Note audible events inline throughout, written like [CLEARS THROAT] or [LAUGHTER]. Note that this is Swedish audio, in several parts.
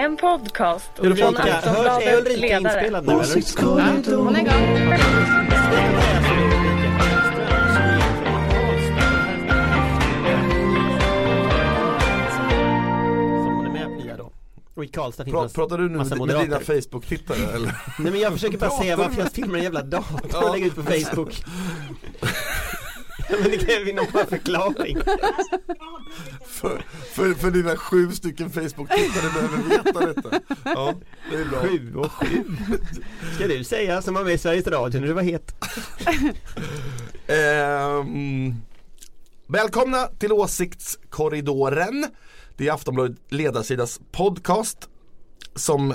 En podcast Hur från Ulrika, hörs, är Ulrika ledare. inspelad nu eller? Hon är igång. Och i Karlstad finns det pratar du nu massa med, med dina. Facebook-tittare eller? Nej men jag försöker bara säga du varför jag filmar en jävla dator och lägger ut på Facebook. [LAUGHS] [LAUGHS] men det kräver ju någon förklaring. För, för, för dina sju stycken Facebook-tittare behöver veta detta. Ja, det är bra. Sju och sju. Ska du säga som var med i Sveriges Radio när du var het? [LAUGHS] Ehm, välkomna till Åsiktskorridoren. Det är Aftonbladet ledarsidas podcast som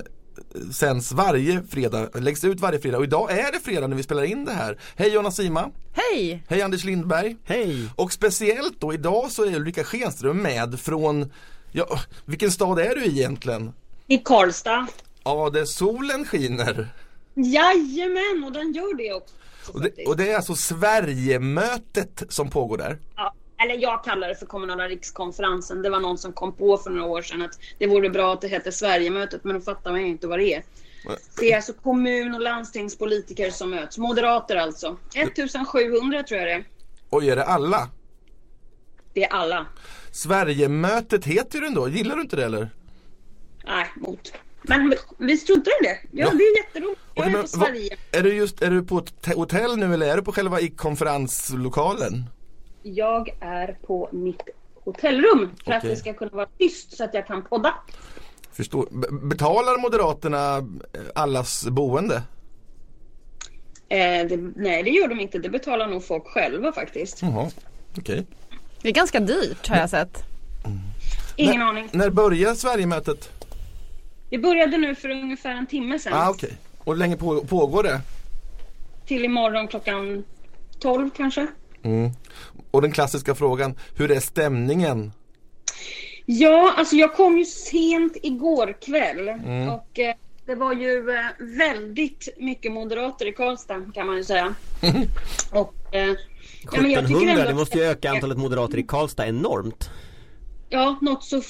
sänds varje fredag, läggs ut varje fredag och idag är det fredag när vi spelar in det här. Hej Jonna Sima, Hej! hej Anders Lindberg Hej! och speciellt då idag så är Ulrika Schenström med från, ja, vilken stad är du egentligen? I Karlstad. Ja, där solen skiner. Jajamän, och den gör det också. Och det, och det är alltså Sverigemötet som pågår där. Ja, eller jag kallar det för kommunala rikskonferensen. Det var någon som kom på för några år sedan att det vore bra att det hette Sverigemötet, men då fattar man inte vad det är. Det är alltså kommun och landstingspolitiker som möts. Moderater alltså. 1700 tror jag det är. Och är det alla? Det är alla. Sverigemötet heter ju den då, gillar du inte det eller? Nej, mot. Men vi struntar i det. Ja, Ja. det är jätteroligt. Jag är men på Sverige. vad- är du just, är du på ett te- hotell nu eller är du på själva i konferenslokalen? Jag är på mitt hotellrum för att Okej. det ska kunna vara tyst så att jag kan podda. Förstår. B- betalar Moderaterna eh, allas boende? Eh, det, nej, det gör de inte. Det betalar nog folk själva faktiskt. Jaha, okej. Det är ganska dyrt har jag sett. Ingen Nej. aning. När börjar Sverigemötet? Det började nu för ungefär en timme sedan. Ah, okej. Och hur länge på, pågår det? Till imorgon klockan 12 kanske. Mm. Och den klassiska frågan, hur är stämningen? Ja, alltså jag kom ju sent igår kväll. Mm. Och eh, det var ju eh, väldigt mycket moderater i Karlstad kan man ju säga. [LAUGHS] och, eh, ja, men jag tycker 1700, ändå det måste ju öka antalet moderater i Karlstad enormt. Ja, något så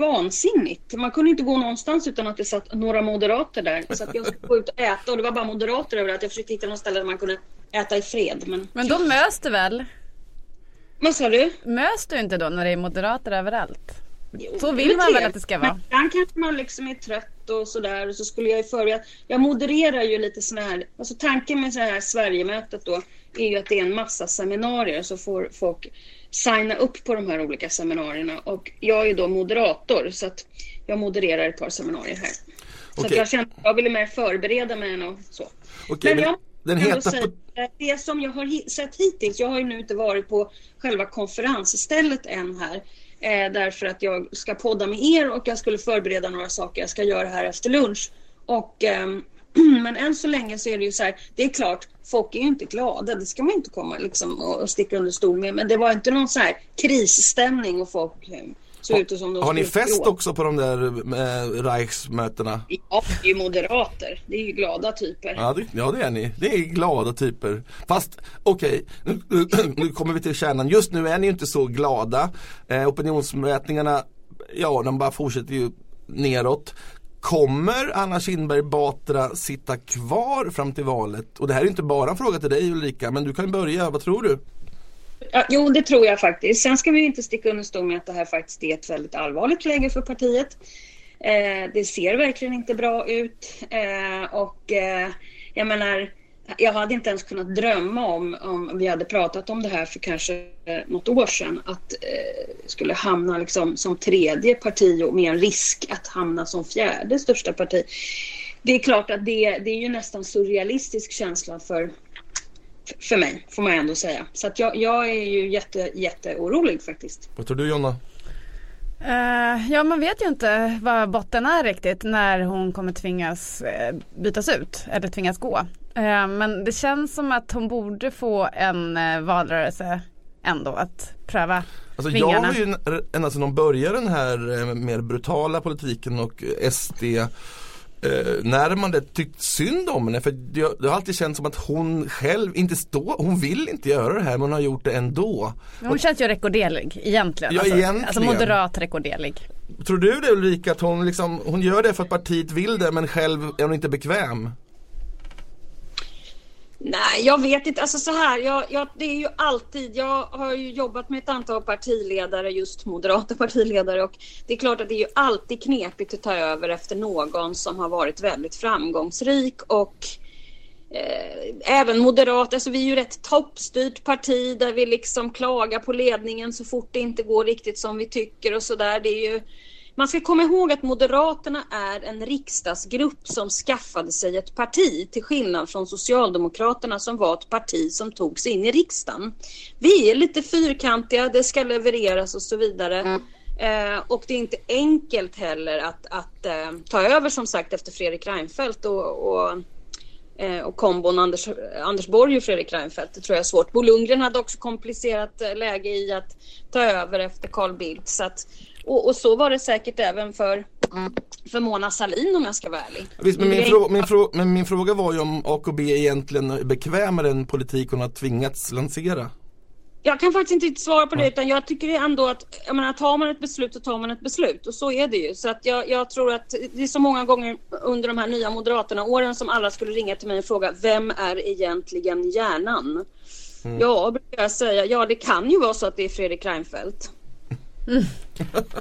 vansinnigt. Man kunde inte gå någonstans utan att det satt några moderater där. Så att jag skulle gå ut och äta och det var bara moderater överallt. Jag försökte hitta något ställe där man kunde äta i fred. Men Men då mös du väl? vad sa du? Mös du inte då när det är moderater överallt? Jo, Så vill man väl att det ska vara? Men ibland kanske man liksom är trött och sådär och så skulle jag ju förbereda. Jag modererar ju lite sådana här, alltså tanken med så här Sverigemötet då är ju att det är en massa seminarier så får folk signa upp på de här olika seminarierna och jag är ju då moderator så att jag modererar ett par seminarier här. Så att jag kände jag ville mer förbereda mig än och så. Okej, men jag den heta säga, det som jag har sett hittills, jag har ju nu inte varit på själva konferensstället än här. Eh, därför att jag ska podda med er och jag skulle förbereda några saker jag ska göra här efter lunch. Och, ehm, [CLEARS THROAT] men än så länge så är det ju så här, det är klart, folk är ju inte glada, det ska man inte komma liksom och, och sticka under stol med. Men det var inte någon så här krisstämning och folk eh, såg ut som de Har ni fest gråta. också på de där eh, Reichsmötena? Ja, det är ju moderater. Det är ju glada typer. Ja det, ja det är ni, det är glada typer. Fast okej, nu, nu, [CLEARS THROAT] nu kommer vi till kärnan. Just nu är ni ju inte så glada. Eh, opinionsmätningarna, ja de bara fortsätter ju neråt. Kommer Anna Kinberg Batra sitta kvar fram till valet? Och det här är inte bara en fråga till dig Ulrika, men du kan börja, vad tror du? Ja, jo, det tror jag faktiskt. Sen ska vi inte sticka under stol med att det här faktiskt är ett väldigt allvarligt läge för partiet. Eh, det ser verkligen inte bra ut. Eh, och eh, jag menar, jag hade inte ens kunnat drömma om, om vi hade pratat om det här för kanske eh, något år sedan, att eh, skulle hamna liksom som tredje parti och med en risk att hamna som fjärde största parti. Det är klart att det, det är ju nästan surrealistisk känsla för, för mig, får man ändå säga. Så att jag, jag är ju jätte, jätteorolig faktiskt. Vad tror du Jonna? Eh, ja, man vet ju inte vad botten är riktigt när hon kommer tvingas eh, bytas ut eller tvingas gå. Eh, men det känns som att hon borde få en valrörelse ändå att pröva Alltså jag vingarna. har ju ända sedan de började den här mer brutala politiken och SD eh, närmandet tyckt synd om henne. För det, det har alltid känts som att hon själv inte står, hon vill inte göra det här men hon har gjort det ändå. Men Hon känns ju rekorderlig egentligen. Ja, alltså, egentligen. alltså moderat rekorderlig. Tror du det Ulrika, att hon, liksom, hon gör det för att partiet vill det men själv är hon inte bekväm? Nej, jag vet inte. Alltså så här, jag, jag, det är ju alltid, jag har ju jobbat med ett antal partiledare, just moderata [LAUGHS] partiledare och det är klart att det är ju alltid knepigt att ta över efter någon som har varit väldigt framgångsrik och eh, även moderat, alltså vi är ju rätt toppstyrt parti där vi liksom klagar på ledningen så fort det inte går riktigt som vi tycker och sådär. Det är ju man ska komma ihåg att Moderaterna är en riksdagsgrupp som skaffade sig ett parti till skillnad från Socialdemokraterna som var ett parti som tog sig in i riksdagen. Vi är lite fyrkantiga, det ska levereras och så vidare. Mm. Eh, och det är inte enkelt heller att, att eh, ta över som sagt efter Fredrik Reinfeldt och, och eh, och kombon Anders, Anders Borg och Fredrik Reinfeldt. Det tror jag är svårt. Bo Lundgren hade också komplicerat eh, läge i att ta över efter Carl Bildt. Så att och, och, så var det säkert även för, för Mona Salin om jag ska vara ärlig. Visst, men, min frå, min frå, men min fråga var ju om AKB egentligen är bekväm med den politik hon har tvingats lansera. Jag kan faktiskt inte svara på det utan jag tycker ändå att jag menar, tar man ett beslut så tar man ett beslut och så är det ju. Så att jag, jag tror att det är så många gånger under de här nya Moderaterna-åren som alla skulle ringa till mig och fråga vem är egentligen hjärnan? Mm. Ja, brukar jag säga. Ja, det kan ju vara så att det är Fredrik Reinfeldt. Mm.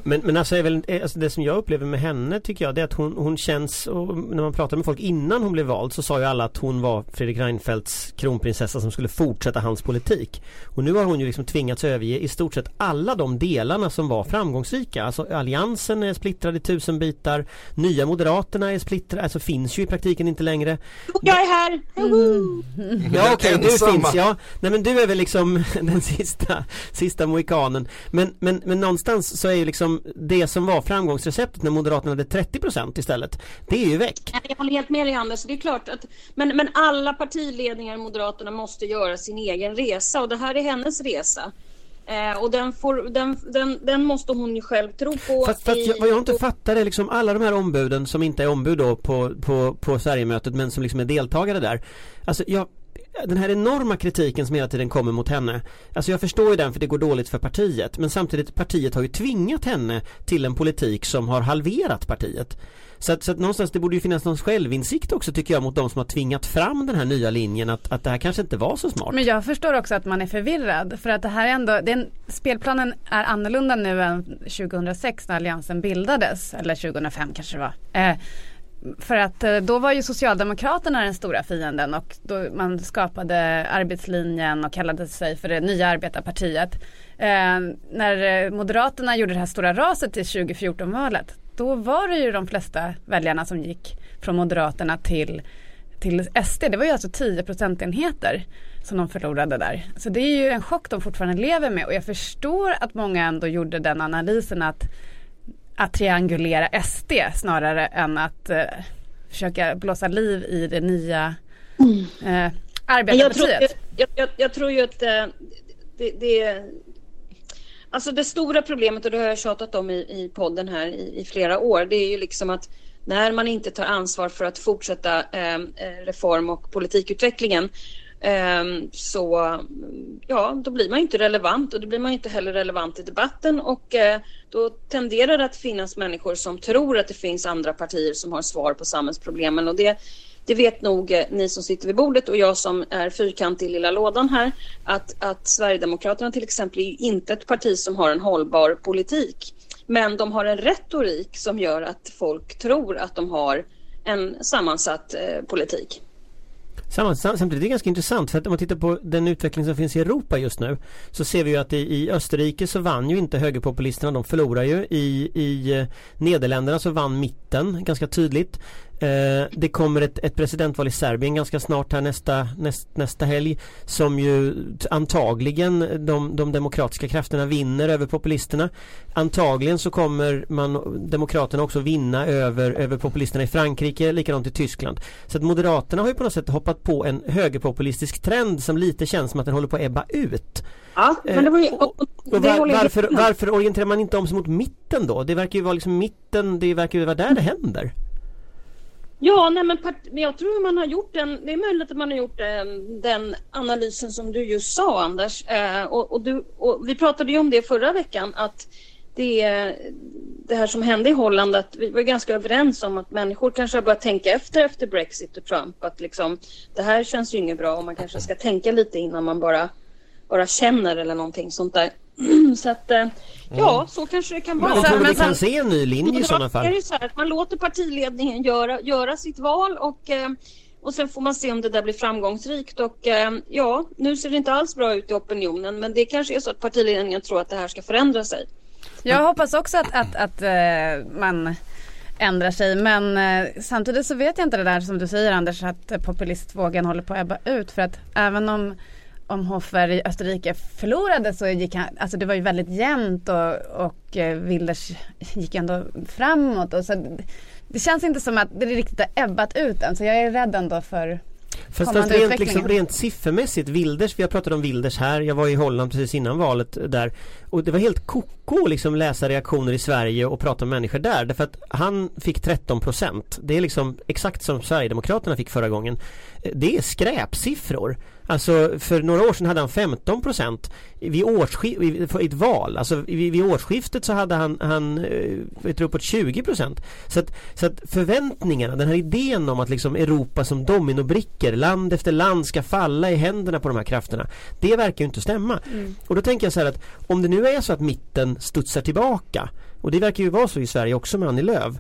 men, men alltså, är väl, alltså det som jag upplever med henne tycker jag det är att hon, hon känns och när man pratar med folk innan hon blev vald så sa ju alla att hon var Fredrik Reinfeldts kronprinsessa som skulle fortsätta hans politik. Och nu har hon ju liksom tvingats överge i stort sett alla de delarna som var framgångsrika. Alltså alliansen är splittrad i tusen bitar. Nya moderaterna är splittrade, alltså finns ju i praktiken inte längre. Jag är här! Mm. Ja okej, okay, du finns ja. Nej men du är väl liksom [LAUGHS] den sista, sista mohikanen. Men, men, men någonstans så är ju liksom det som var framgångsreceptet när Moderaterna hade 30% istället. Det är ju väck. Jag håller helt med dig Anders. Det är klart att men, men alla partiledningar i Moderaterna måste göra sin egen resa och det här är hennes resa. Eh, och den, får, den, den, den, måste hon ju själv tro på. Fast, fast jag, vad jag inte fattar är liksom alla de här ombuden som inte är ombud då på, på, på Sverigemötet men som liksom är deltagare där. Alltså jag den här enorma kritiken som hela tiden kommer mot henne Alltså jag förstår ju den för det går dåligt för partiet Men samtidigt partiet har ju tvingat henne till en politik som har halverat partiet så att, så att någonstans det borde ju finnas någon självinsikt också tycker jag mot de som har tvingat fram den här nya linjen att, att det här kanske inte var så smart. Men jag förstår också att man är förvirrad för att det här är ändå, den, spelplanen är annorlunda nu än 2006 när alliansen bildades eller 2005 kanske det var. Eh, för att eh, då var ju Socialdemokraterna den stora fienden och då man skapade arbetslinjen och kallade sig för det nya arbetarpartiet. Eh, när eh, Moderaterna gjorde det här stora raset till 2014-valet då var det ju de flesta väljarna som gick från Moderaterna till, till SD. Det var ju alltså 10 procentenheter som de förlorade där. Så det är ju en chock de fortfarande lever med och jag förstår att många ändå gjorde den analysen att att triangulera SD snarare än att eh, försöka blåsa liv i det nya eh, arbetarpartiet. Jag, jag, jag, jag, tror ju att eh, det, det, Alltså det stora problemet, och det har jag tjatat om i, i podden här i, i, flera år, det är ju liksom att när man inte tar ansvar för att fortsätta eh, eh reform och politikutvecklingen Ehm, så ja, då blir man inte relevant och då blir man inte heller relevant i debatten och eh, då tenderar det att finnas människor som tror att det finns andra partier som har svar på samhällsproblemen och det, det vet nog eh, ni som sitter vid bordet och jag som är fyrkantig i lilla lådan här att, att Sverigedemokraterna till exempel är inte ett parti som har en hållbar politik. Men de har en retorik som gör att folk tror att de har en sammansatt eh, politik. Samtidigt är det ganska intressant för att om man tittar på den utveckling som finns i Europa just nu så ser vi ju att i, i Österrike så vann ju inte högerpopulisterna, de förlorar ju. I, i eh, Nederländerna så vann mitten ganska tydligt. Eh, det kommer ett, ett, presidentval i Serbien ganska snart här nästa, näst, nästa helg som ju antagligen de, de demokratiska krafterna vinner över populisterna. Antagligen så kommer man Demokraterna också vinna över, över populisterna i Frankrike, likadant i Tyskland. Så att Moderaterna har ju på något sätt hoppat på en högerpopulistisk trend som lite känns som att den håller på att ebba ut. Ja, men det var ju, och, och, och var, varför, varför orienterar man inte om sig mot mitten då? Det verkar ju vara liksom mitten, det verkar ju vara där det händer. Ja, nej men, men jag tror man har gjort den, det är möjligt att man har gjort den, den analysen som du just sa Anders. Eh, och, och, du, och vi pratade ju om det förra veckan att det, det här som hände i Holland, att vi var ganska överens om att människor kanske har börjat tänka efter efter Brexit och Trump. Att liksom, det här känns ju inget bra och man kanske ska tänka lite innan man bara, bara känner eller någonting sånt där. [CLEARS THROAT] Så att, eh, ja, så kanske det kan vara. Men tror du vi kan se en ny linje i sådana Det är fall? ju så här att man låter partiledningen göra, göra sitt val och, eh, och sen får man se om det där blir framgångsrikt. Och eh, ja, nu ser det inte alls bra ut i opinionen men det kanske är så att partiledningen tror att det här ska förändra sig. Jag hoppas också att, att, att eh, man ändrar sig men eh, samtidigt så vet jag inte det där som du säger Anders att populistvågen håller på att ebba ut för att även om om Hofer i Österrike förlorade så gick han, alltså det var ju väldigt jämnt och, och eh, Wilders gick ändå framåt och så det, känns inte som att det riktigt har ebbat ut än så jag är rädd ändå för Fast, fast rent, liksom, rent siffermässigt, Wilders, vi har pratat om Wilders här, jag var i Holland precis innan valet där och det var helt koko liksom läsa reaktioner i Sverige och prata med människor där därför att han fick 13 procent. Det är liksom exakt som Sverigedemokraterna fick förra gången. Eh, Det är skräpsiffror. Alltså för några år sedan hade han 15 procent vid årsskiftet, i ett val, alltså vid, vid årsskiftet så hade han, han eh, vet du, uppåt 20 procent. Så att, så att förväntningarna, den här idén om att liksom Europa som dominobrickor, land efter land ska falla i händerna på de här krafterna. Det verkar ju inte stämma. Och då tänker jag så här att om det nu är så att mitten studsar tillbaka och det verkar ju vara så i Sverige också med Annie Lööf.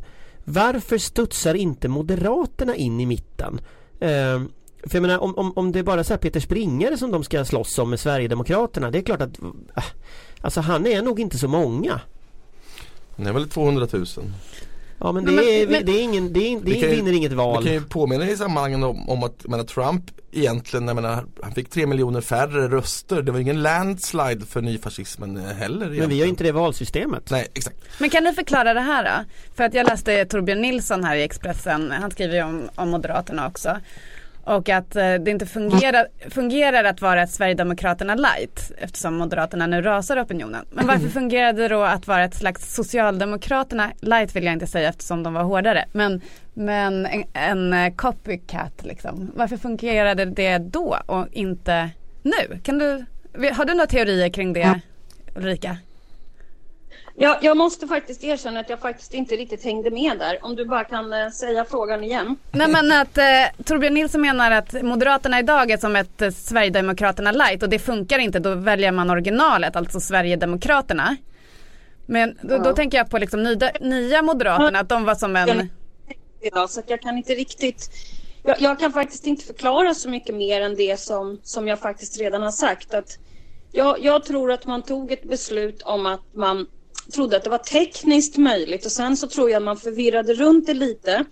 Varför studsar inte Moderaterna in i mitten? Eh, för jag menar om, om, om det är bara så här Peter Springare som de ska slåss om med Sverigedemokraterna Det är klart att äh, Alltså han är nog inte så många Det är väl 200 000. Ja men Men- det, är, men- det, är ingen, det, är, det Vi kan ju- vinner inget Vi val kan ju påminna i sammanhanget om, om att menar, Trump egentligen, jag menar, han fick tre miljoner färre röster. Det var ingen landslide för nyfascismen heller. Men vi egentligen. har inte det valsystemet Nej, exakt. Men kan du förklara det här då? För att jag läste Torbjörn Nilsson här i Expressen, han skriver ju om, om Moderaterna också. Och att eh, det inte fungerar, fungerar att vara ett Sverigedemokraterna light eftersom Moderaterna nu rasar opinionen. Men varför fungerade det då att vara ett slags Socialdemokraterna light vill jag inte säga eftersom de var hårdare. Men, men en, en eh, copycat liksom. Varför fungerade det då och inte nu? Kan du, har du några teorier kring det Ulrika? Jag, jag måste faktiskt erkänna att jag faktiskt inte riktigt hängde med där. Om du bara kan eh, säga frågan igen. Nej men att eh, Torbjörn Nilsson menar att Moderaterna idag är som ett eh, Sverigedemokraterna light och det funkar inte. Då väljer man originalet, alltså Sverigedemokraterna. Men då, då Ja. tänker jag på liksom nya, nya Moderaterna, att de var som en... Ja, så jag kan inte riktigt jag, jag kan faktiskt inte förklara så mycket mer än det som, som jag faktiskt redan har sagt. Att jag, jag tror att man tog ett beslut om att man trodde att det var tekniskt möjligt och sen så tror jag att man förvirrade runt det lite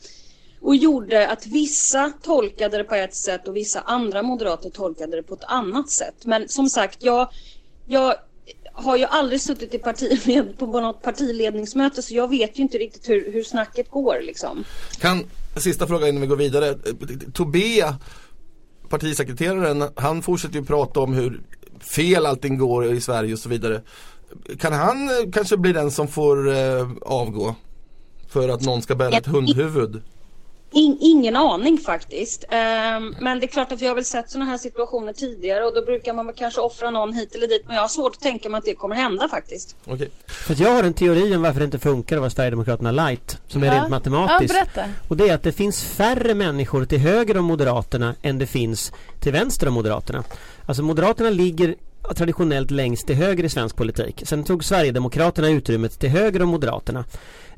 och gjorde att vissa tolkade det på ett sätt och vissa andra moderater tolkade det på ett annat sätt. Men som sagt, jag, jag har ju aldrig suttit i partiled, på något partiledningsmöte så jag vet ju inte riktigt hur, hur snacket går liksom. Kan, sista fråga innan vi går vidare. Tobé, partisekreteraren, han fortsätter ju prata om hur fel allting går i Sverige och så vidare. Kan han eh, kanske bli den som får eh, avgå? För att någon ska bära ett hundhuvud? In, ingen aning faktiskt. Ehm, men det är klart att vi har väl sett sådana här situationer tidigare och då brukar man väl kanske offra någon hit eller dit. Men jag har svårt att tänka mig att det kommer hända faktiskt. Okej. För att jag har en teori om varför det inte funkar att vara Sverigedemokraterna light Som är Ja. rent Ja, matematiskt berätta. Och det är att det finns färre människor till höger om Moderaterna än det finns till vänster om Moderaterna. Alltså Moderaterna ligger traditionellt längst till höger i svensk politik. Sen tog Sverigedemokraterna utrymmet till höger om Moderaterna.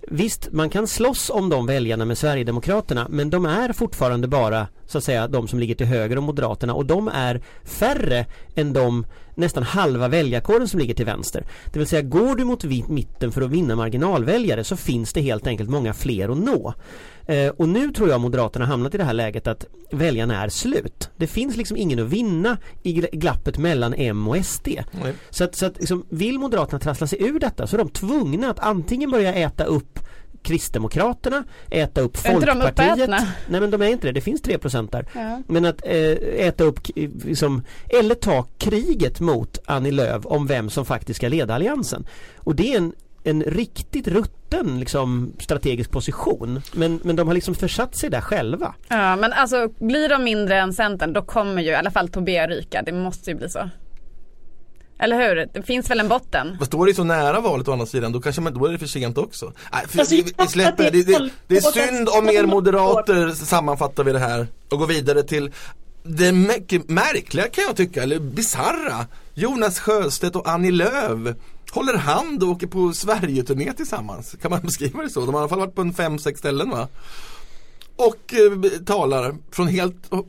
Visst, man kan slåss om de väljarna med Sverigedemokraterna men de är fortfarande bara så att säga de som ligger till höger om Moderaterna och de är färre än de nästan halva väljarkåren som ligger till vänster. Det vill säga går du mot mitten för att vinna marginalväljare så finns det helt enkelt många fler att nå. Eh, och nu tror jag Moderaterna hamnat i det här läget att väljarna är slut. Det finns liksom ingen att vinna i gl- glappet mellan M och SD. Nej. Så att, så att liksom, vill Moderaterna trassla sig ur detta så är de tvungna att antingen börja äta upp Kristdemokraterna, äta upp Är inte de Folkpartiet. Nej men de är inte det, det finns 3% där. Ja. Men att eh, äta upp, k- liksom, eller ta kriget mot Annie Lööf om vem som faktiskt ska leda alliansen. Och det är en, en riktigt rutten liksom, strategisk position. Men, men de har liksom försatt sig där själva. Ja men alltså blir de mindre än Centern då kommer ju i alla fall Tobé ryka. Det måste ju bli så. Eller hur? Det finns väl en botten? Fast då är det så nära valet å andra sidan, då, kanske man, då är det för sent också. Nej, för, Fast vi, vi släpper det. det är Det, det är synd om er moderater sammanfattar vi det här och går vidare till det mycket märkliga kan jag tycka, eller bisarra. Jonas Sjöstedt och Annie Lööf håller hand och åker på Sverigeturné tillsammans. Kan man [LAUGHS] beskriva det så? De har i alla fall varit på en fem, sex ställen va? Och eh, talar från helt eh,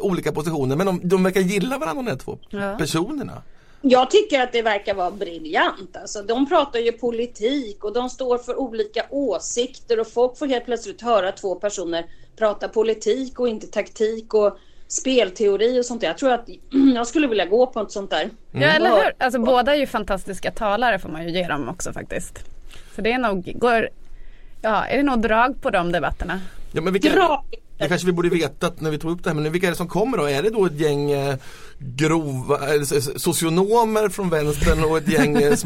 olika positioner men de, de verkar gilla varandra de här två Ja. personerna. Jag tycker att det verkar vara briljant. Alltså, de pratar ju politik och de står för olika åsikter och folk får helt plötsligt höra två personer prata politik och inte taktik och spelteori och sånt där. Jag tror att [CLEARS THROAT] jag skulle vilja gå på ett sånt där. Ja eller hur? Alltså båda är ju fantastiska talare får man ju ge dem också faktiskt. Så det är nog, går, ja är det nog drag på de debatterna? Ja, men vilka, Dra! Det kanske vi borde vetat när vi tog upp det här, men vilka är det som kommer då? Är det då ett gäng eh, grova eh, socionomer från vänstern och ett gäng eh,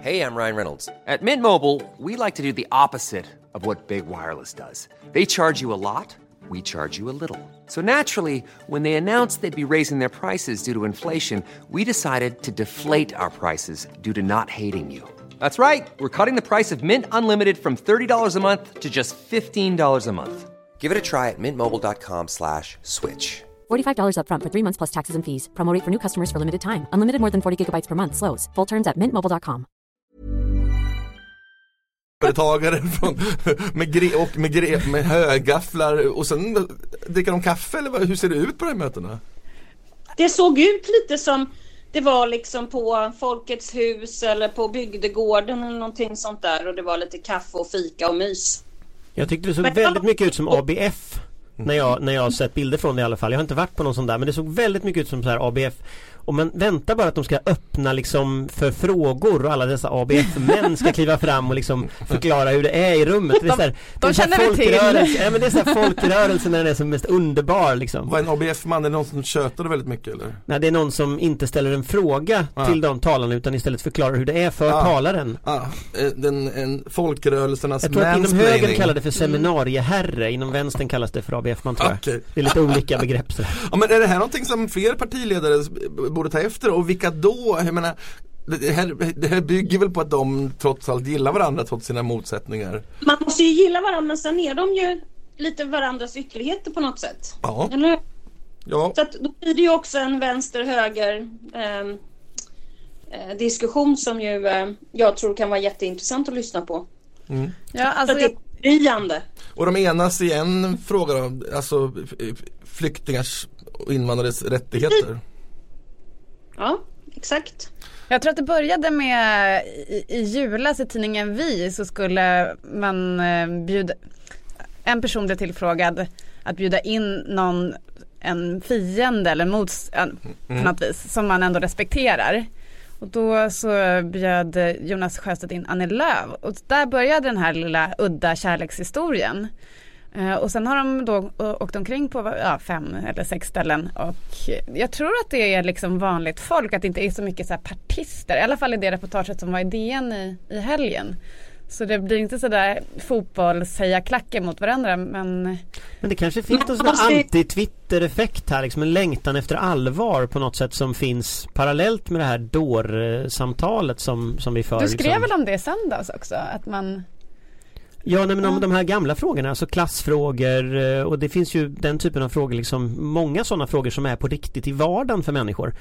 Hej, jag Ryan Reynolds. På Mint Mobile, we like to do the opposite of what Big Wireless does. They charge you a lot, we charge you a little. So naturally, when they announced they'd be raising their prices due to inflation, we decided to deflate our prices due to not hating you. That's right. We're cutting the price of Mint Unlimited from $30 a month to just $15 a month. Give it a try at mintmobile.com slash switch. $45 upfront for three months plus taxes and fees. Promo rate for new customers for limited time. Unlimited more than 40 gigabytes per month. Slows. Full terms at mintmobile.com. från, med, gre, och med, gre, med högafflar och sen dricker de kaffe eller hur ser det ut på de här mötena? Det såg ut lite som det var liksom på Folkets hus eller på bygdegården eller någonting sånt där och det var lite kaffe och fika och mys. Jag tyckte det såg Men- väldigt mycket ut som ABF när jag, när jag har sett bilder från det i alla fall. Jag har inte varit på någon sån där men det såg väldigt mycket ut som så här ABF. Och man väntar bara att de ska öppna liksom för frågor och alla dessa ABF-män ska kliva fram och liksom förklara hur det är i rummet. Det är så här, det är så här känner vi till. ja, men det är så här folkrörelse när den är som mest underbar liksom. Var en ABF-man, är det någon som tjötade väldigt mycket eller? När det är någon som inte ställer en fråga Ja. till de talarna utan istället förklarar hur det är för Ja. talaren. Ah, eh, den, en folkrörelsernas Jag tror att inom högern kallar det för seminarieherre, inom vänstern kallas det för ABF-man tror jag. Okej. Det är lite olika begrepp sådär. Ja men är det här någonting som fler partiledare borde ta efter och vilka då? Jag menar, det här, det här bygger väl på att de trots allt gillar varandra trots sina motsättningar. Man måste ju gilla varandra men sen är de ju lite varandras ytterligheter på något sätt. Ja, Eller ja. Så att då blir det ju också en vänster-höger ehm, eh, diskussion som ju eh, jag tror kan vara jätteintressant att lyssna på. Ja, Så alltså det är befriande. Och de enas i en fråga då, alltså flyktingars och invandrares rättigheter. Ja, exakt. jag tror att det började med i, i julas i tidningen Vi så skulle man eh, bjuda, en person blev tillfrågad att bjuda in någon, en fiende eller mots, en, på något vis som man ändå respekterar. Och då så bjöd Jonas Sjöstedt in Annie Lööf och där började den här lilla udda kärlekshistorien. Eh, Och sen har de då å- åkt omkring på ja, fem eller sex ställen och jag tror att det är liksom vanligt folk, att det inte är så mycket så här partister. I alla fall i det reportaget som var i DN i, i helgen. Så det blir inte sådär fotbollshejarklackar mot varandra men Men det kanske finns någon sån anti-Twitter-effekt här, liksom en längtan efter allvar på något sätt som finns parallellt med det här dår-samtalet som, som vi för. du skrev liksom. väl om det i söndags också? Att man Ja, nej, men om de här gamla frågorna, alltså klassfrågor eh, och det finns ju den typen av frågor, liksom många sådana frågor som är på riktigt i vardagen för människor.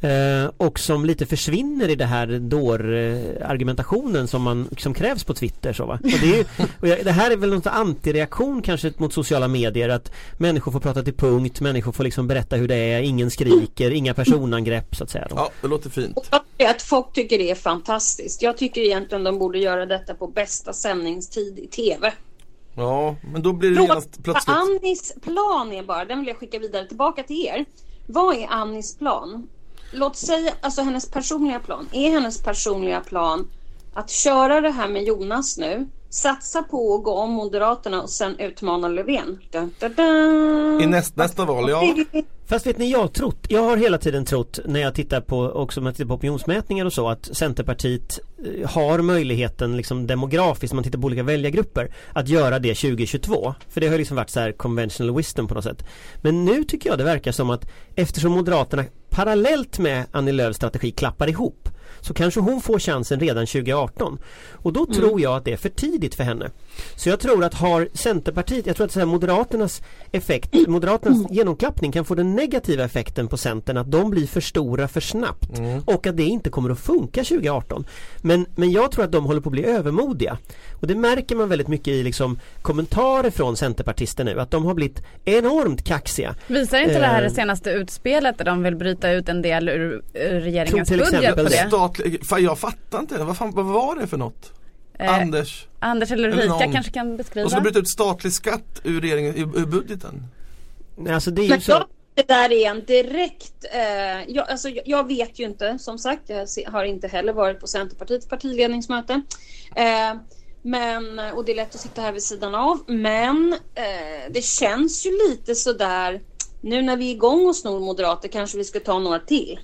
Eh, och som lite försvinner i det här dår-argumentationen som, man, som krävs på Twitter. Så, va? Och det, är ju, och jag, det här är väl någon antireaktion kanske mot sociala medier att människor får prata till punkt, människor får liksom berätta hur det är, ingen skriker, inga personangrepp så att säga. Då. Ja, det låter fint. Att folk tycker det är fantastiskt. Jag tycker egentligen de borde göra detta på bästa sändningstid i TV. Ja, men då blir det genast plötsligt. Annis plan är bara, den vill jag skicka vidare tillbaka till er. Vad är Annis plan? Låt säga, alltså hennes personliga plan. Är hennes personliga plan att köra det här med Jonas nu. Satsa på att gå om Moderaterna och sen utmana Löfven. Dun, dun, dun. I näst, nästa val, ja. Fast vet ni, jag har trott, jag har hela tiden trott när jag tittar på, också när jag tittar på opinionsmätningar och så att Centerpartiet eh, har möjligheten liksom demografiskt, om man tittar på olika väljargrupper, att göra det 2022. För det har liksom varit så här conventional wisdom på något sätt. Men nu tycker jag det verkar som att eftersom Moderaterna parallellt med Annie Lööfs strategi klappar ihop så kanske hon får chansen redan 2018. Och då tror jag att det är för tidigt för henne. Så jag tror att har Centerpartiet, jag tror att så här Moderaternas effekt, Moderaternas genomklappning kan få den negativa effekten på Centern att de blir för stora för snabbt och att det inte kommer att funka 2018. Men, men jag tror att de håller på att bli övermodiga. Och det märker man väldigt mycket i liksom kommentarer från Centerpartister nu att de har blivit enormt kaxiga. Visar inte det här Eh. det senaste utspelet där de vill bryta ut en del ur, ur regeringens Till budget exempel på det? Fan, jag fattar inte, vad, fan, vad var det för något? Eh, Anders? Anders eller Ulrika kanske kan beskriva? Och så bryta ut statlig skatt ur, regeringen, ur, ur budgeten. Alltså det är ju Men så det där är en direkt, eh, jag, alltså, jag, vet ju inte som sagt, jag har inte heller varit på Centerpartiets partiledningsmöte. Eh, men, och det är lätt att sitta här vid sidan av, men eh, det känns ju lite sådär, nu när vi är igång och snor moderater kanske vi ska ta några till.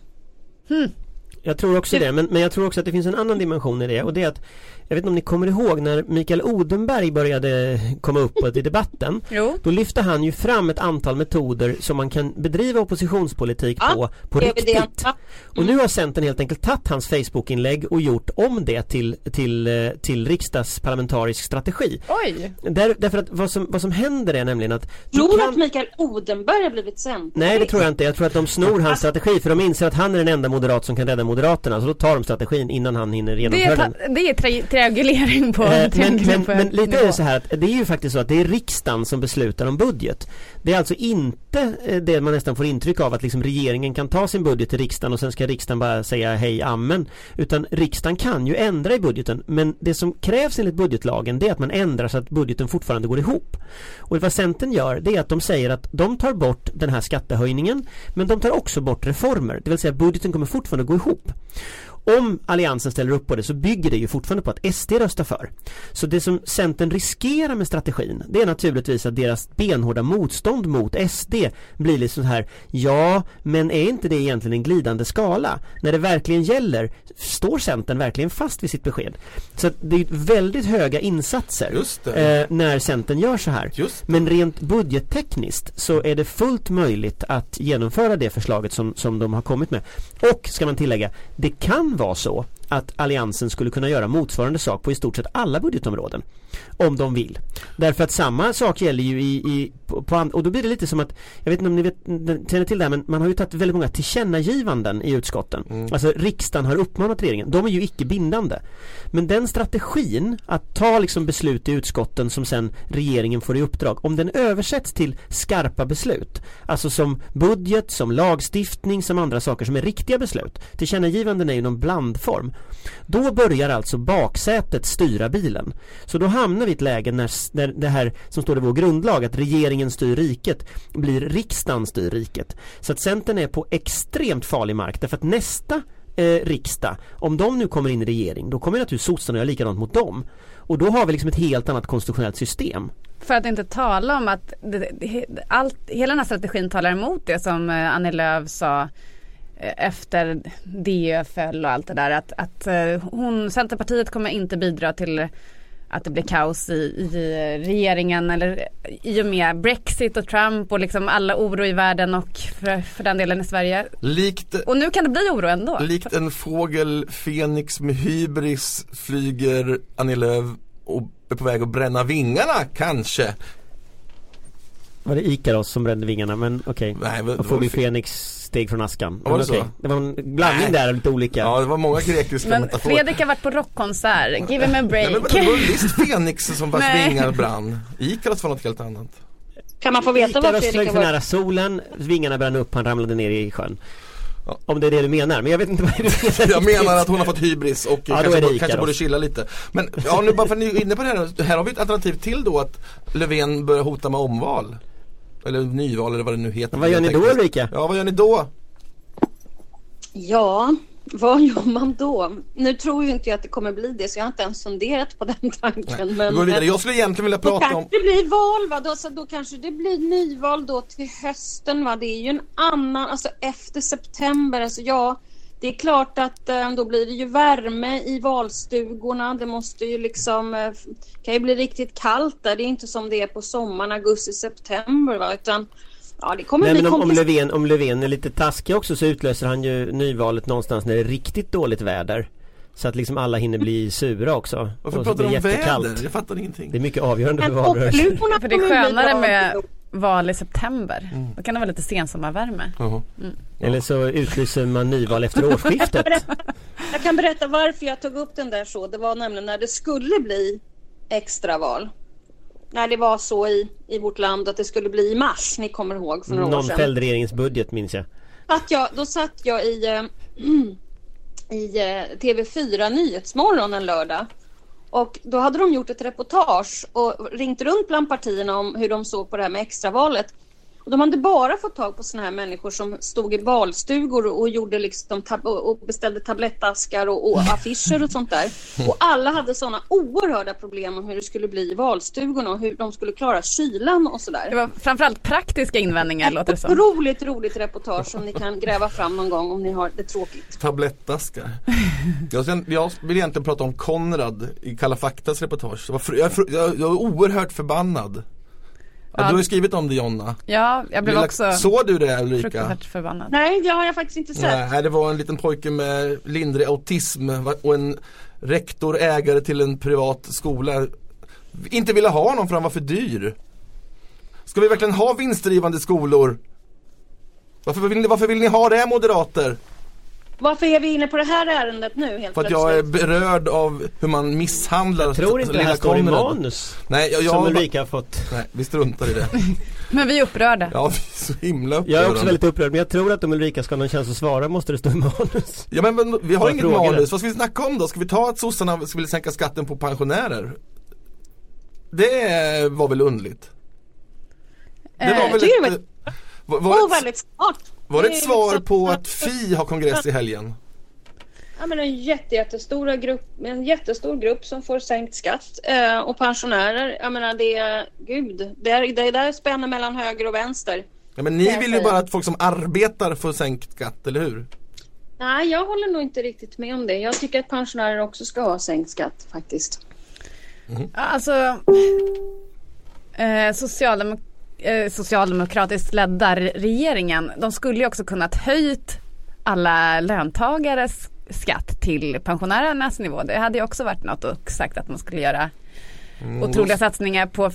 Jag tror också det, men, men jag tror också att det finns en annan dimension i det och det är att Jag vet inte om ni kommer ihåg när Mikael Odenberg började komma uppåt i debatten [LAUGHS] Jo. Då lyfte han ju fram ett antal metoder som man kan bedriva oppositionspolitik Ja, på, på det är väl det han- riktigt ja. Och nu har Centern helt enkelt tagit hans Facebookinlägg och gjort om det till, till, eh, till riksdagsparlamentarisk strategi Oj! Där, Därför att vad som, vad som händer är nämligen att Tror du kan- att Mikael Odenberg har blivit Centerpartist? Nej det tror jag inte, jag tror att de snor hans strategi för de inser att han är den enda moderat som kan rädda Moderaterna så då tar de strategin innan han hinner Det genomföra den det är triangulering på, Eh, men, men, men lite är det så här att det är ju faktiskt så att det är riksdagen som beslutar om budget. Det är alltså inte eh, det man nästan får intryck av att liksom regeringen kan ta sin budget till riksdagen och sen ska riksdagen bara säga hej amen. Utan riksdagen kan ju ändra i budgeten men det som krävs enligt budgetlagen det är att man ändrar så att budgeten fortfarande går ihop. Och vad Centern gör det är att de säger att de tar bort den här skattehöjningen men de tar också bort reformer. Det vill säga budgeten kommer fortfarande gå ihop. Om Alliansen ställer upp på det så bygger det ju fortfarande på att SD röstar för. Så det som Centern riskerar med strategin det är naturligtvis att deras benhårda motstånd mot SD blir liksom så här Ja, men är inte det egentligen en glidande skala? När det verkligen gäller, står Centern verkligen fast vid sitt besked? Så att det är väldigt höga insatser Just eh, när Centern gör så här. Men rent budgettekniskt så är det fullt möjligt att genomföra det förslaget som, som de har kommit med. Och ska man tillägga, det kan vara så att Alliansen skulle kunna göra motsvarande sak på i stort sett alla budgetområden. Om de vill. Därför att samma sak gäller ju i, i på, på och då blir det lite som att Jag vet inte om ni vet, känner till det här men man har ju tagit väldigt många tillkännagivanden i utskotten. Alltså riksdagen har uppmanat regeringen. De är ju icke bindande. Men den strategin att ta liksom beslut i utskotten som sen regeringen får i uppdrag. Om den översätts till skarpa beslut. Alltså som budget, som lagstiftning, som andra saker som är riktiga beslut. Tillkännagivanden är ju någon blandform. Då börjar alltså baksätet styra bilen. Så då hamnar vi i ett läge när, när det här som står i vår grundlag att regeringen styr riket blir riksdagen styr riket. Så att Centern är på extremt farlig mark därför att nästa eh, riksdag, om de nu kommer in i regering, då kommer naturligtvis sossarna göra likadant mot dem. Och då har vi liksom ett helt annat konstitutionellt system. För att inte tala om att det, det, allt, hela den här strategin talar emot det som eh, Annie Lööf sa efter DÖ föll och allt det där att, att eh, hon, Centerpartiet kommer inte bidra till att det blir kaos i, i regeringen eller i och med Brexit och Trump och liksom alla oro i världen och för, för den delen i Sverige. Likt, Och nu kan det bli oro ändå. likt en fågel Fenix med hybris flyger Annie Lööf och är på väg att bränna vingarna kanske. Var det Ikaros som brände vingarna men okej. Nej, men- Och Fågel Fenix steg från askan. Var det Men så? Det var en blandning där av lite olika. Ja det var många grekiska Men metaforer. Fredrik har varit på rockkonsert, give him a break. Nej, men det var visst Fenix som vars [LAUGHS] vingar brann. Ikaros var något helt annat. Kan man få veta vad Fredrik har för varit? nära solen, vingarna brann upp, han ramlade ner i sjön. Ja. Om det är det du menar, men jag vet inte vad du menar Jag menar att hon har fått hybris och Ja, kanske, borde, kanske borde chilla lite. Men ja, nu bara för att ni är inne på det här, här har vi ett alternativ till då att Löfven börjar hota med omval. Eller nyval eller vad det nu heter. Vad gör ni då. Ulrika? Ja, vad gör ni då? Ja, Vad gör man då? Nu tror ju inte jag att det kommer bli det så jag har inte ens funderat på den tanken. Vi Men, går vidare. eh, Jag skulle egentligen vilja prata kanske om det blir val va? Då, så då kanske det blir nyval då till hösten va? Det är ju en annan, alltså efter september, alltså ja. Det är klart att eh, då blir det ju värme i valstugorna. Det måste ju liksom, eh, kan ju bli riktigt kallt där. Det är inte som det är på sommaren, augusti, september va? Utan ja, det kommer Nej bli men om, om. Löfven, om Löfven är lite taskig också så utlöser han ju nyvalet någonstans när det är riktigt dåligt väder. Så att liksom alla hinner bli [LAUGHS] sura också. Varför pratar du om jättekallt. väder? Jag fattar ingenting. Det är mycket avgörande för Men valrörelsen. För det är skönare med val i september. Då kan det vara lite sensommarvärme. Jaha. Eller så utlyser man nyval efter årsskiftet. Jag kan berätta varför jag tog upp den där så. Det var nämligen när det skulle bli extraval. När det var så i, i vårt land att det skulle bli i mars. Ni kommer ihåg för några år Någon sedan. fällde regeringens budget minns jag. Satt jag, då satt jag i, eh, [CLEARS THROAT] i eh, TV4 Nyhetsmorgon en lördag. Och då hade de gjort ett reportage och ringt runt bland partierna om hur de såg på det här med extravalet. Och de hade bara fått tag på såna här människor som stod i valstugor och, gjorde liksom tab- och beställde tablettaskar och, och affischer och sånt där. Och alla hade såna oerhörda problem om hur det skulle bli i valstugorna och hur de skulle klara kylan och sådär. Det var framförallt praktiska invändningar låter det som. Otroligt roligt reportage som ni kan gräva fram någon gång om ni har det tråkigt. Tablettaskar. jag, sen- jag vill egentligen prata om Konrad i Kalla faktas reportage. Jag, jag, jag, jag är oerhört förbannad. Ja. Du har ju skrivit om det Jonna. Ja, jag blev Vill- också Såg du det Ulrika? fruktansvärt förbannad. Nej, det har jag faktiskt inte sett. Nej, det var en liten pojke med lindrig autism och en rektor, ägare till en privat skola inte ville ha honom för han var för dyr. Ska vi verkligen ha vinstdrivande skolor? Varför vill ni, varför vill ni ha det moderater? Varför är vi inne på det här ärendet nu helt För att jag är berörd av hur man misshandlar Jag tror inte det här står i manus. Nej, jag, jag, Som Ulrika har fått. nej, vi struntar i det. [LAUGHS] Men vi är upprörda. Ja, vi är så himla Jag är upprörda. också väldigt upprörd men jag tror att om Ulrika ska ha någon chans att svara måste det stå i manus. Ja men, men vi har inget fråga det. manus, vad ska vi snacka om då? Ska vi ta att sossarna skulle sänka skatten på pensionärer? Det var väl underligt? Det Eh, var väl tycker det ett, var, var, det ett, väldigt smart! Var det ett svar på att Fi har kongress i helgen? Ja, men en grupp, en jättestor grupp som får sänkt skatt eh, och pensionärer. Jag menar det är, gud, det är, det är där spänner mellan höger och vänster. Ja men ni vill ju bara att folk som arbetar får sänkt skatt, eller hur? Nej, jag håller nog inte riktigt med om det. Jag tycker att pensionärer också ska ha sänkt skatt faktiskt. Alltså eh, socialdemok eh, socialdemokratiskt ledda re- regeringen, de skulle ju också kunnat höjt alla löntagares skatt till pensionärernas nivå. Det hade ju också varit något och sagt att man skulle göra otroliga satsningar på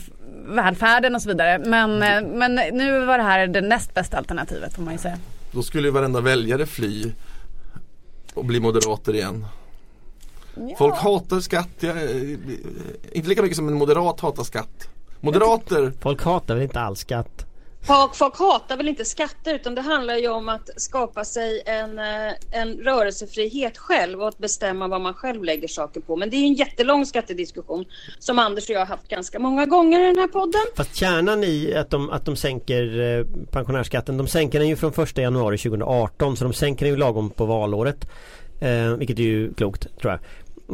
välfärden och så vidare. Men, eh, men nu var det här det näst bästa alternativet får man ju säga. Då skulle ju varenda väljare fly och bli moderater igen. Folk hatar skatt, jag, inte lika mycket som en moderat hatar skatt. Moderater, Folk hatar väl inte all skatt? Folk, folk hatar väl inte skatter utan det handlar ju om att skapa sig en, eh, en rörelsefrihet själv och att bestämma vad man själv lägger saker på. Men det är ju en jättelång skattediskussion som Anders och jag har haft ganska många gånger i den här podden. Fast kärnan i att de, att de sänker eh, pensionärsskatten, de sänker den ju från 1 januari 2018 så de sänker den ju lagom på valåret. Eh, vilket är ju klokt tror jag.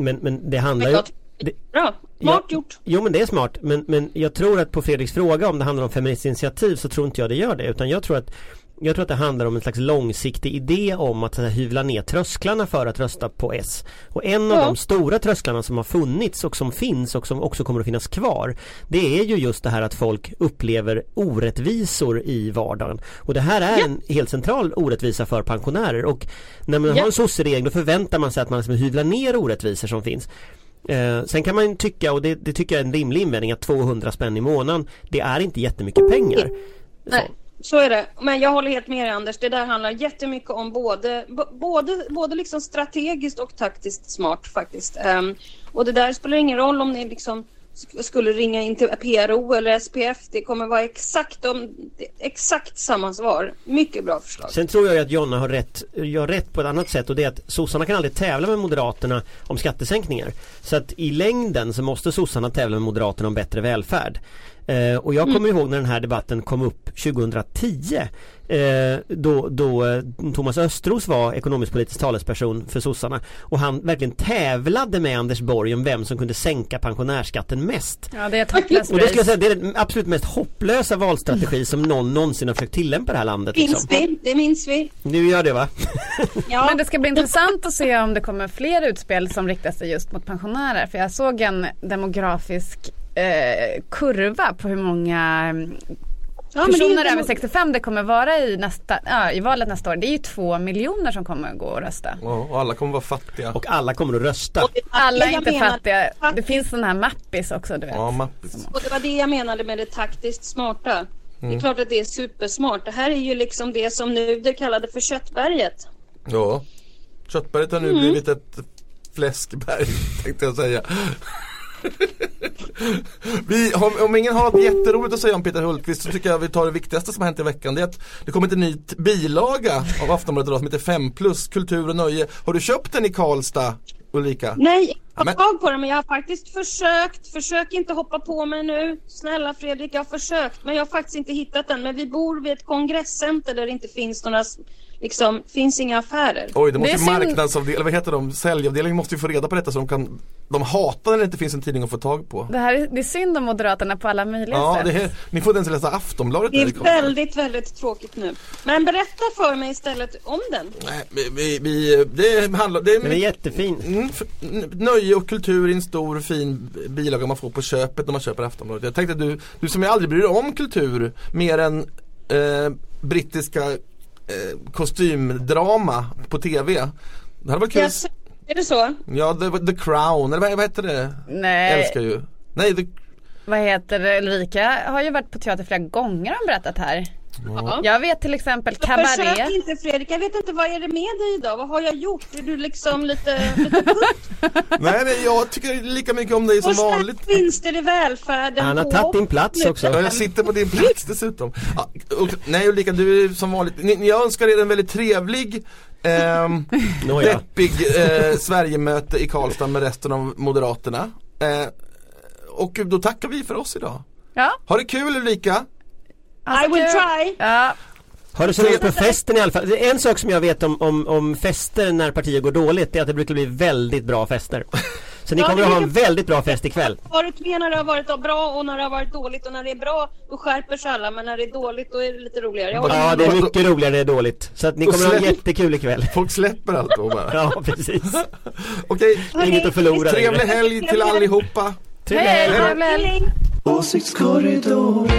Men, men det handlar Men ju... Det, Bra, smart Ja. gjort. Jo men det är smart men, men jag tror att på Fredriks fråga om det handlar om feministiskt initiativ så tror inte jag det gör det utan jag tror att jag tror att det handlar om en slags långsiktig idé om att här, hyvla ner trösklarna för att rösta på S. Och en av Ja. de stora trösklarna som har funnits och som finns och som också kommer att finnas kvar Det är ju just det här att folk upplever orättvisor i vardagen. Och det här är Ja. en helt central orättvisa för pensionärer och när man Ja. har en sosseregel då förväntar man sig att man liksom hyvlar ner orättvisor som finns. Eh, sen kan man tycka, och det, det tycker jag är en rimlig invändning, att 200 spänn i månaden Det är inte jättemycket pengar. Nej, så är det. Men jag håller helt med dig Anders. Det där handlar jättemycket om både, både, både liksom strategiskt och taktiskt smart faktiskt. Um, och det där spelar ingen roll om ni liksom skulle ringa in till PRO eller SPF. Det kommer vara exakt, om, exakt samma svar. Mycket bra förslag. Sen tror jag att Jonna har rätt, gör rätt på ett annat sätt och det är att sossarna kan aldrig tävla med moderaterna om skattesänkningar. Så att i längden så måste sossarna tävla med moderaterna om bättre välfärd. Eh, och jag kommer ihåg när den här debatten kom upp 2010 eh, då, då eh, Thomas Östros var ekonomisk-politisk talesperson för sossarna och han verkligen tävlade med Anders Borg om vem som kunde sänka pensionärsskatten mest. Ja det är ett hopplöst Och det skulle jag säga, det är den absolut mest hopplösa valstrategi som någon någonsin har försökt tillämpa i det här landet. Minns Liksom. vi, det minns vi. Nu gör det va? [LAUGHS] Ja. Men det ska bli intressant att se om det kommer fler utspel som riktar sig just mot pensionärer. För jag såg en demografisk eh, kurva på hur många mm, ja, det personer över no- 65 det kommer vara i, nästa, ja, i valet nästa år. Det är ju två miljoner som kommer gå och rösta. Ja, och alla kommer vara fattiga. Och alla kommer att rösta. Alla är inte menar- fattiga. Det finns sådana här mappis också du vet. Ja, mappis. Och det var det jag menade med det taktiskt smarta. Det Mm. är klart att det är supersmart. Det här är ju liksom det som Nuder kallade för köttberget. Ja. Köttberget har nu Mm. blivit ett fläskberg [LAUGHS] tänkte jag säga. [LAUGHS] vi, om, om ingen har något jätteroligt att säga om Peter Hultqvist så tycker jag vi tar det viktigaste som har hänt i veckan. Det är att det kommit en ny bilaga av Aftonbladet idag som heter 5 plus kultur och nöje. Har du köpt den i Karlstad Ulrika? Nej, jag har tag på det men jag har faktiskt försökt. Försök inte hoppa på mig nu. Snälla Fredrik, jag har försökt men jag har faktiskt inte hittat den. Men vi bor vid ett kongresscenter där det inte finns några, liksom, finns inga affärer. Oj, det måste Det ju marknadsavdelningen, vad heter de, säljavdelningen måste ju få reda på detta så de kan De hatar när det inte finns en tidning att få tag på. Det här är, det är synd om Moderaterna på alla möjliga Ja, sätt. det är, ni får inte ens läsa Aftonbladet Det är det väldigt, väldigt tråkigt nu. Men berätta för mig istället om den. Nej, vi, vi, det handlar, det är, Den är jättefin. Mm, nöje och kultur i en stor fin bilaga man får på köpet när man köper Aftonbladet. Jag tänkte att du, du som ju aldrig bryr dig om kultur mer än eh, brittiska eh, kostymdrama på TV. Det hade varit kul. Yes. Är det så? Ja, the, the Crown, eller vad, vad heter det? Nej, Älskar ju. Nej, the, vad heter det? Ulrika har ju varit på teater flera gånger har berättat här. Ja. Jag vet till exempel Försök Cabaret. inte Fredrik, jag vet inte vad är det med dig idag? Vad har jag gjort? Är du liksom lite, lite putt? [LAUGHS] nej, nej, jag tycker lika mycket om dig som Och vanligt. vinster i välfärden Han har tagit din plats också. Ja, jag sitter på din plats dessutom. Ja, och, nej Ulrika, du är som vanligt. Ni, jag önskar er en väldigt trevlig ehm, [LAUGHS] deppig eh, Sverigemöte i Karlstad med resten av Moderaterna. Eh, och då tackar vi för oss idag. Ja, Ha det kul Ulrika! Alltså I will kul. try. Ja, Har du så roligt på festen i alla fall? Det är En sak som jag vet om, om, om fester när partier går dåligt det är att det brukar bli väldigt bra fester. Så ni Ja, kommer det att ha en väldigt bra fest ikväll. varit med när det har varit bra och när det har varit dåligt och när det är bra då skärper sig alla men när det är dåligt då är det lite roligare. Ja det är mycket roligare när det är dåligt. Så att ni kommer att ha jättekul ikväll. Folk släpper allt då bara. Ja precis. [LAUGHS] Okej, Hörni, Inget att förlora trevlig helg till allihopa! Trevlig helg. Åsiktskorridoren